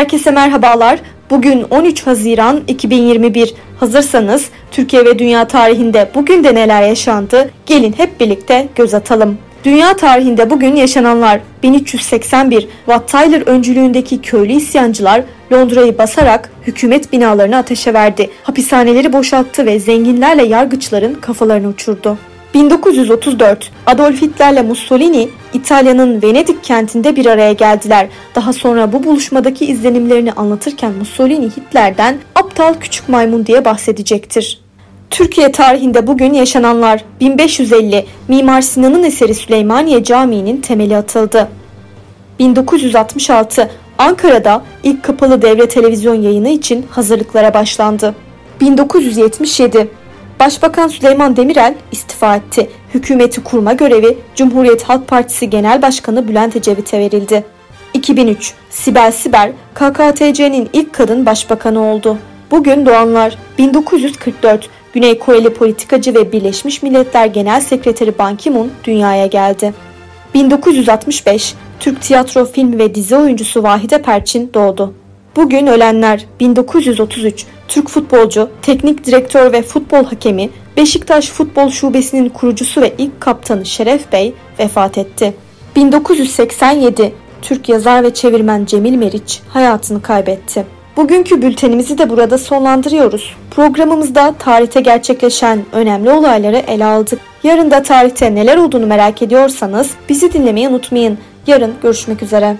Herkese merhabalar. Bugün 13 Haziran 2021. Hazırsanız Türkiye ve dünya tarihinde bugün de neler yaşandı? Gelin hep birlikte göz atalım. Dünya tarihinde bugün yaşananlar 1381 Wat Tyler öncülüğündeki köylü isyancılar Londra'yı basarak hükümet binalarını ateşe verdi. Hapishaneleri boşalttı ve zenginlerle yargıçların kafalarını uçurdu. 1934 Adolf Hitler'le Mussolini İtalya'nın Venedik kentinde bir araya geldiler. Daha sonra bu buluşmadaki izlenimlerini anlatırken Mussolini Hitler'den aptal küçük maymun diye bahsedecektir. Türkiye tarihinde bugün yaşananlar 1550 Mimar Sinan'ın eseri Süleymaniye Camii'nin temeli atıldı. 1966 Ankara'da ilk kapalı devre televizyon yayını için hazırlıklara başlandı. 1977 Başbakan Süleyman Demirel istifa etti. Hükümeti kurma görevi Cumhuriyet Halk Partisi Genel Başkanı Bülent Ecevit'e verildi. 2003 Sibel Siber KKTC'nin ilk kadın başbakanı oldu. Bugün doğanlar 1944 Güney Koreli politikacı ve Birleşmiş Milletler Genel Sekreteri Ban Ki-moon dünyaya geldi. 1965 Türk tiyatro, film ve dizi oyuncusu Vahide Perçin doğdu. Bugün ölenler 1933 Türk futbolcu, teknik direktör ve futbol hakemi, Beşiktaş Futbol Şubesi'nin kurucusu ve ilk kaptanı Şeref Bey vefat etti. 1987 Türk yazar ve çevirmen Cemil Meriç hayatını kaybetti. Bugünkü bültenimizi de burada sonlandırıyoruz. Programımızda tarihte gerçekleşen önemli olayları ele aldık. Yarın da tarihte neler olduğunu merak ediyorsanız bizi dinlemeyi unutmayın. Yarın görüşmek üzere.